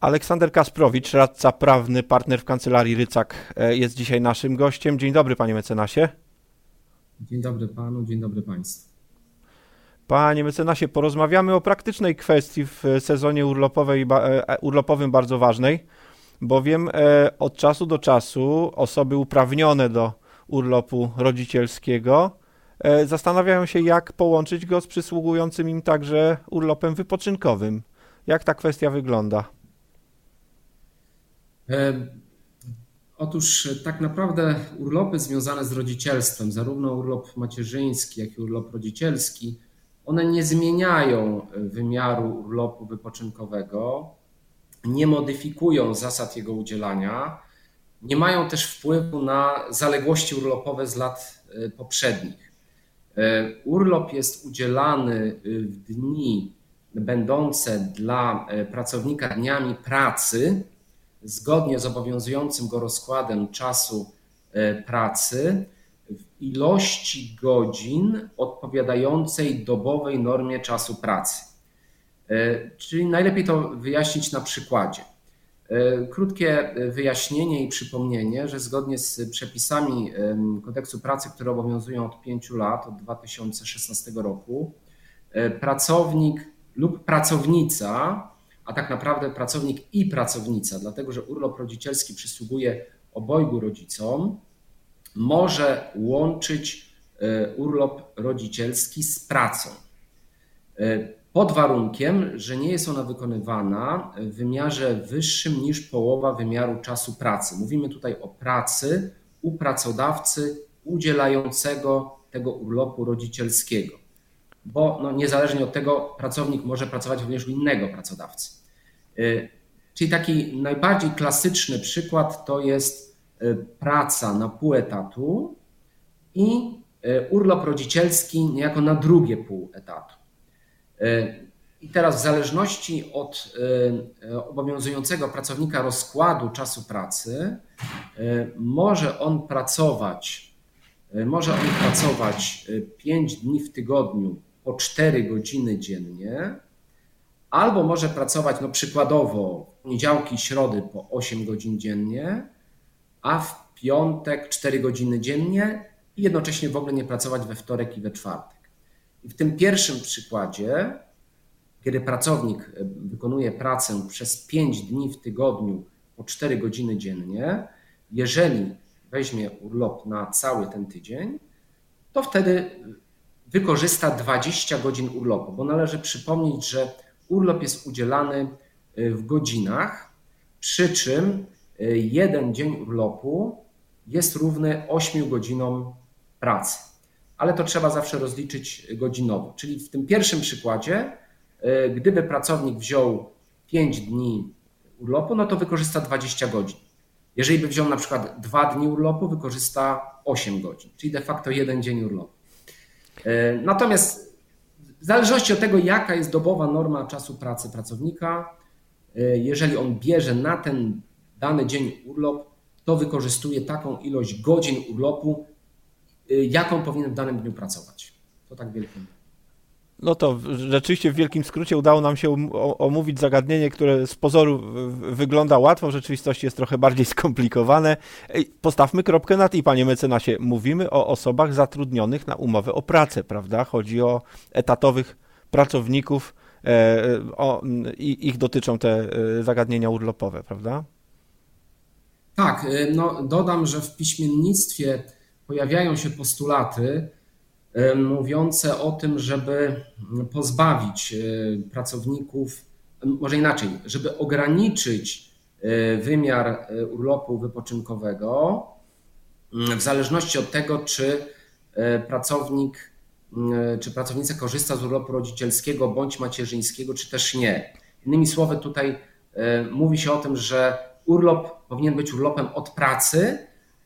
Aleksander Kasprowicz, radca prawny, partner w kancelarii Rycak, e, jest dzisiaj naszym gościem. Dzień dobry, panie mecenasie. Dzień dobry panu, dzień dobry państwu. Panie mecenasie, porozmawiamy o praktycznej kwestii w sezonie urlopowej, e, e, urlopowym bardzo ważnej, bowiem od czasu do czasu osoby uprawnione do urlopu rodzicielskiego zastanawiają się, jak połączyć go z przysługującym im także urlopem wypoczynkowym. Jak ta kwestia wygląda? E, otóż tak naprawdę urlopy związane z rodzicielstwem, zarówno urlop macierzyński, jak i urlop rodzicielski, one nie zmieniają wymiaru urlopu wypoczynkowego, nie modyfikują zasad jego udzielania, nie mają też wpływu na zaległości urlopowe z lat e, poprzednich. E, urlop jest udzielany w dni będące dla pracownika dniami pracy, zgodnie z obowiązującym go rozkładem czasu e, pracy w ilości godzin odpowiadającej dobowej normie czasu pracy. E, czyli najlepiej to wyjaśnić na przykładzie. E, krótkie wyjaśnienie i przypomnienie, że zgodnie z przepisami kodeksu pracy, które obowiązują od 5 lat, od 2016 roku, pracownik lub pracownica a tak naprawdę pracownik i pracownica, dlatego że urlop rodzicielski przysługuje obojgu rodzicom, może łączyć e, urlop rodzicielski z pracą. E, pod warunkiem, że nie jest ona wykonywana w wymiarze wyższym niż połowa wymiaru czasu pracy. Mówimy tutaj o pracy u pracodawcy udzielającego tego urlopu rodzicielskiego bo no, niezależnie od tego pracownik może pracować również u innego pracodawcy. Y, czyli taki najbardziej klasyczny przykład to jest y, praca na pół etatu i y, urlop rodzicielski niejako na drugie pół etatu. I teraz w zależności od obowiązującego pracownika rozkładu czasu pracy może on pracować może on pracować 5 dni w tygodniu po 4 godziny dziennie, albo może pracować no przykładowo w poniedziałki i środy po 8 godzin dziennie, a w piątek 4 godziny dziennie i jednocześnie w ogóle nie pracować we wtorek i we czwartek. I w tym pierwszym przykładzie, kiedy pracownik wykonuje pracę przez 5 dni w tygodniu po 4 godziny dziennie, jeżeli weźmie urlop na cały ten tydzień, to wtedy wykorzysta 20 godzin urlopu, bo należy przypomnieć, że urlop jest udzielany y, w godzinach, przy czym y, jeden dzień urlopu jest równy 8 godzinom pracy. Ale to trzeba zawsze rozliczyć godzinowo. Czyli w tym pierwszym przykładzie, y, gdyby pracownik wziął 5 dni urlopu, no to wykorzysta 20 godzin. Jeżeli by wziął na przykład 2 dni urlopu, wykorzysta 8 godzin, czyli de facto jeden dzień urlopu. E, natomiast w zależności od tego, jaka jest dobowa norma czasu pracy pracownika, e, jeżeli on bierze na ten dany dzień urlop, to wykorzystuje taką ilość godzin urlopu, e, jaką powinien w danym dniu pracować. To tak wielkie. No to rzeczywiście w wielkim skrócie udało nam się omówić zagadnienie, które z pozoru wygląda łatwo, w rzeczywistości jest trochę bardziej skomplikowane. Postawmy kropkę nad i, panie mecenasie. Mówimy o osobach zatrudnionych na umowę o pracę, prawda? Chodzi o etatowych pracowników e, o, i ich dotyczą te e, zagadnienia urlopowe, prawda? Tak, e, no dodam, że w piśmiennictwie pojawiają się postulaty, mówiące o tym, żeby pozbawić e, pracowników, może inaczej, żeby ograniczyć e, wymiar e, urlopu wypoczynkowego w zależności od tego, czy pracownik, czy pracownica korzysta z urlopu rodzicielskiego bądź macierzyńskiego, czy też nie. Innymi słowy, tutaj mówi się o tym, że urlop powinien być urlopem od pracy,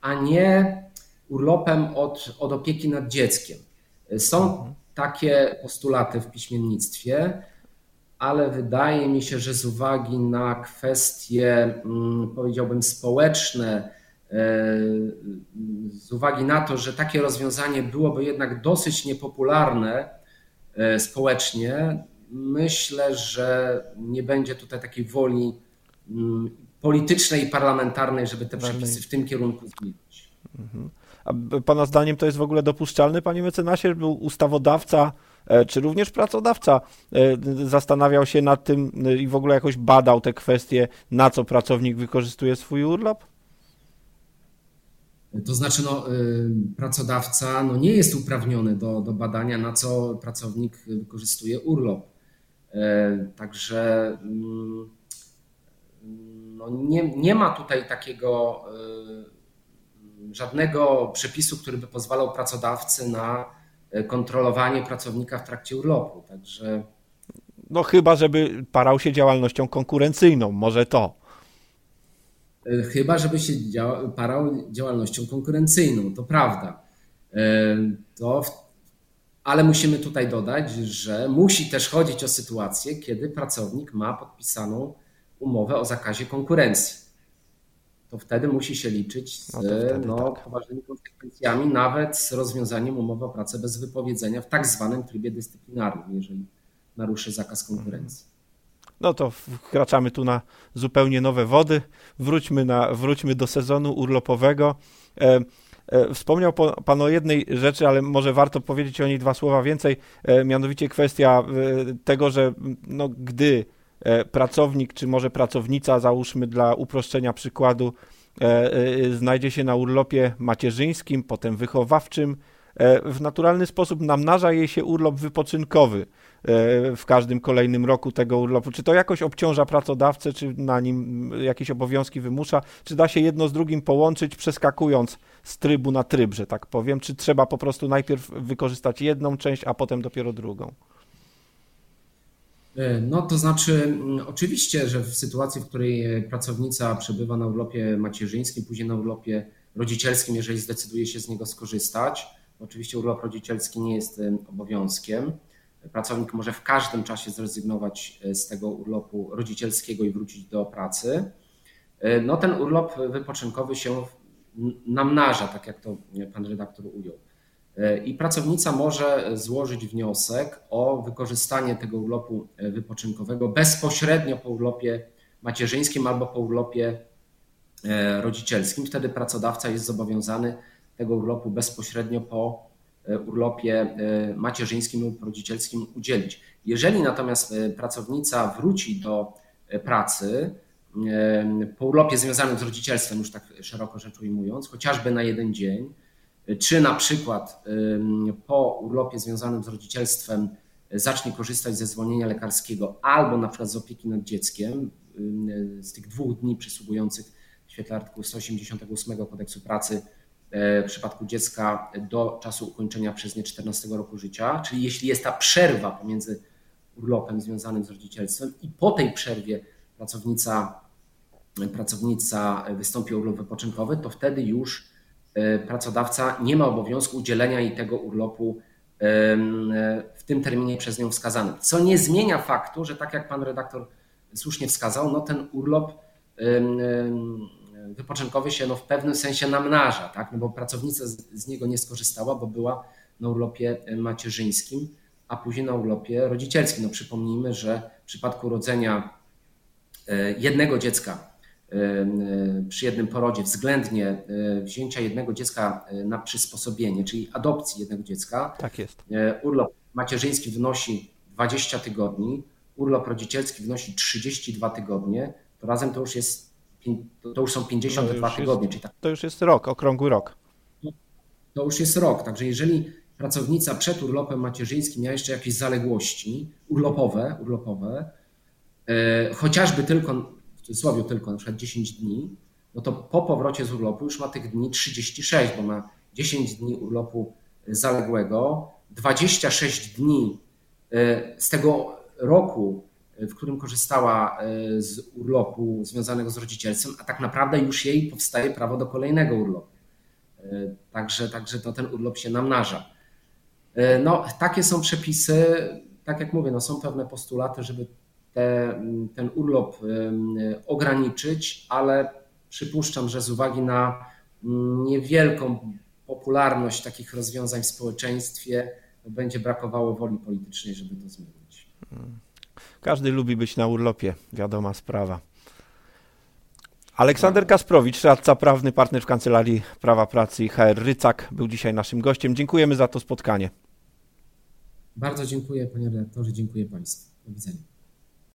a nie urlopem od, od opieki nad dzieckiem. Są takie postulaty w piśmiennictwie, ale wydaje mi się, że z uwagi na kwestie, mm, powiedziałbym, społeczne, e, z uwagi na to, że takie rozwiązanie byłoby jednak dosyć niepopularne e, społecznie, myślę, że nie będzie tutaj takiej woli mm, politycznej i parlamentarnej, żeby te przepisy w tym kierunku zmienić. Mhm. A Pana zdaniem to jest w ogóle dopuszczalne, panie mecenasie, żeby ustawodawca e, czy również pracodawca e, zastanawiał się nad tym e, i w ogóle jakoś badał te kwestie, na co pracownik wykorzystuje swój urlop? To znaczy, no, pracodawca no, nie jest uprawniony do, do badania, na co pracownik wykorzystuje urlop. Także mm, no, nie, nie ma tutaj takiego żadnego przepisu, który by pozwalał pracodawcy na e, kontrolowanie pracownika w trakcie urlopu. Także. No chyba, żeby parał się działalnością konkurencyjną, może to. E, chyba, żeby się parał działalnością konkurencyjną, to prawda. E, to, ale musimy tutaj dodać, że musi też chodzić o sytuację, kiedy pracownik ma podpisaną umowę o zakazie konkurencji to wtedy musi się liczyć z no, no, tak. poważnymi konsekwencjami, nawet z rozwiązaniem umowy o pracę bez wypowiedzenia w tak zwanym trybie dyscyplinarnym, jeżeli naruszy zakaz konkurencji. No to wkraczamy tu na zupełnie nowe wody. Wróćmy, na, wróćmy do sezonu urlopowego. E, e, wspomniał Pan o jednej rzeczy, ale może warto powiedzieć o niej dwa słowa więcej, e, mianowicie kwestia tego, że no, gdy pracownik, czy może pracownica, załóżmy dla uproszczenia przykładu, e, e, znajdzie się na urlopie macierzyńskim, potem wychowawczym, w naturalny sposób namnaża jej się urlop wypoczynkowy w każdym kolejnym roku tego urlopu. Czy to jakoś obciąża pracodawcę, czy na nim jakieś obowiązki wymusza, czy da się jedno z drugim połączyć, przeskakując z trybu na tryb, że tak powiem, czy trzeba po prostu najpierw wykorzystać jedną część, a potem dopiero drugą? E, no to znaczy, mm, oczywiście, że w sytuacji, w której pracownica przebywa na urlopie macierzyńskim, później na urlopie rodzicielskim, jeżeli zdecyduje się z niego skorzystać, oczywiście urlop rodzicielski nie jest obowiązkiem. Pracownik może w każdym czasie zrezygnować e, z tego urlopu rodzicielskiego i wrócić do pracy. E, no ten urlop wypoczynkowy się namnaża, tak jak to pan redaktor ujął. I pracownica może złożyć wniosek o wykorzystanie tego urlopu e, wypoczynkowego bezpośrednio po urlopie macierzyńskim albo po urlopie e, rodzicielskim. Wtedy pracodawca jest zobowiązany tego urlopu bezpośrednio po e, urlopie macierzyńskim lub rodzicielskim udzielić. Jeżeli natomiast pracownica wróci do pracy po urlopie związanym z rodzicielstwem, już tak szeroko rzecz ujmując, chociażby na jeden dzień, czy na przykład po urlopie związanym z rodzicielstwem zacznie korzystać ze zwolnienia lekarskiego albo na przykład z opieki nad dzieckiem, z tych dwóch dni przysługujących w świetle artykułu 188 kodeksu pracy e, w przypadku dziecka do czasu ukończenia przez nie 14 roku życia, czyli jeśli jest ta przerwa pomiędzy urlopem związanym z rodzicielstwem i po tej przerwie pracownica, pracownica wystąpi o urlop wypoczynkowy, to wtedy już pracodawca nie ma obowiązku udzielenia jej tego urlopu w tym terminie przez nią wskazanym. Co nie zmienia faktu, że tak jak pan redaktor słusznie wskazał, no ten urlop wypoczynkowy się no w pewnym sensie namnaża, tak? no bo pracownica z, z niego nie skorzystała, bo była na urlopie macierzyńskim, a później na urlopie rodzicielskim. No przypomnijmy, że w przypadku urodzenia e, jednego dziecka przy jednym porodzie względnie e, wzięcia jednego dziecka e, na przysposobienie, czyli adopcji jednego dziecka. Tak jest. E, urlop macierzyński wynosi 20 tygodni, urlop rodzicielski wynosi 32 tygodnie, to razem to już jest to już są 52 już tygodnie. Jest, czyli tak, to już jest rok, okrągły rok. To już jest rok, także jeżeli pracownica przed urlopem macierzyńskim miała jeszcze jakieś zaległości urlopowe, urlopowe chociażby tylko cudzysłowie tylko na przykład 10 dni, no to po powrocie z urlopu już ma tych dni 36, bo ma 10 dni urlopu zaległego, 26 dni e, z tego roku, w którym korzystała e, z urlopu związanego z rodzicielstwem, a tak naprawdę już jej powstaje prawo do kolejnego urlopu. E, także, także to ten urlop się namnaża. No, takie są przepisy. Tak jak mówię, no są pewne postulaty, żeby te, ten urlop ograniczyć, ale przypuszczam, że z uwagi na niewielką popularność takich rozwiązań w społeczeństwie będzie brakowało woli politycznej, żeby to zmienić. Każdy lubi być na urlopie, wiadoma sprawa. Aleksander Kasprowicz, radca prawny, partner w Kancelarii Prawa Pracy i HR Rycak był dzisiaj naszym gościem. Dziękujemy za to spotkanie. Bardzo dziękuję panie redaktorze, dziękuję państwu. Do widzenia.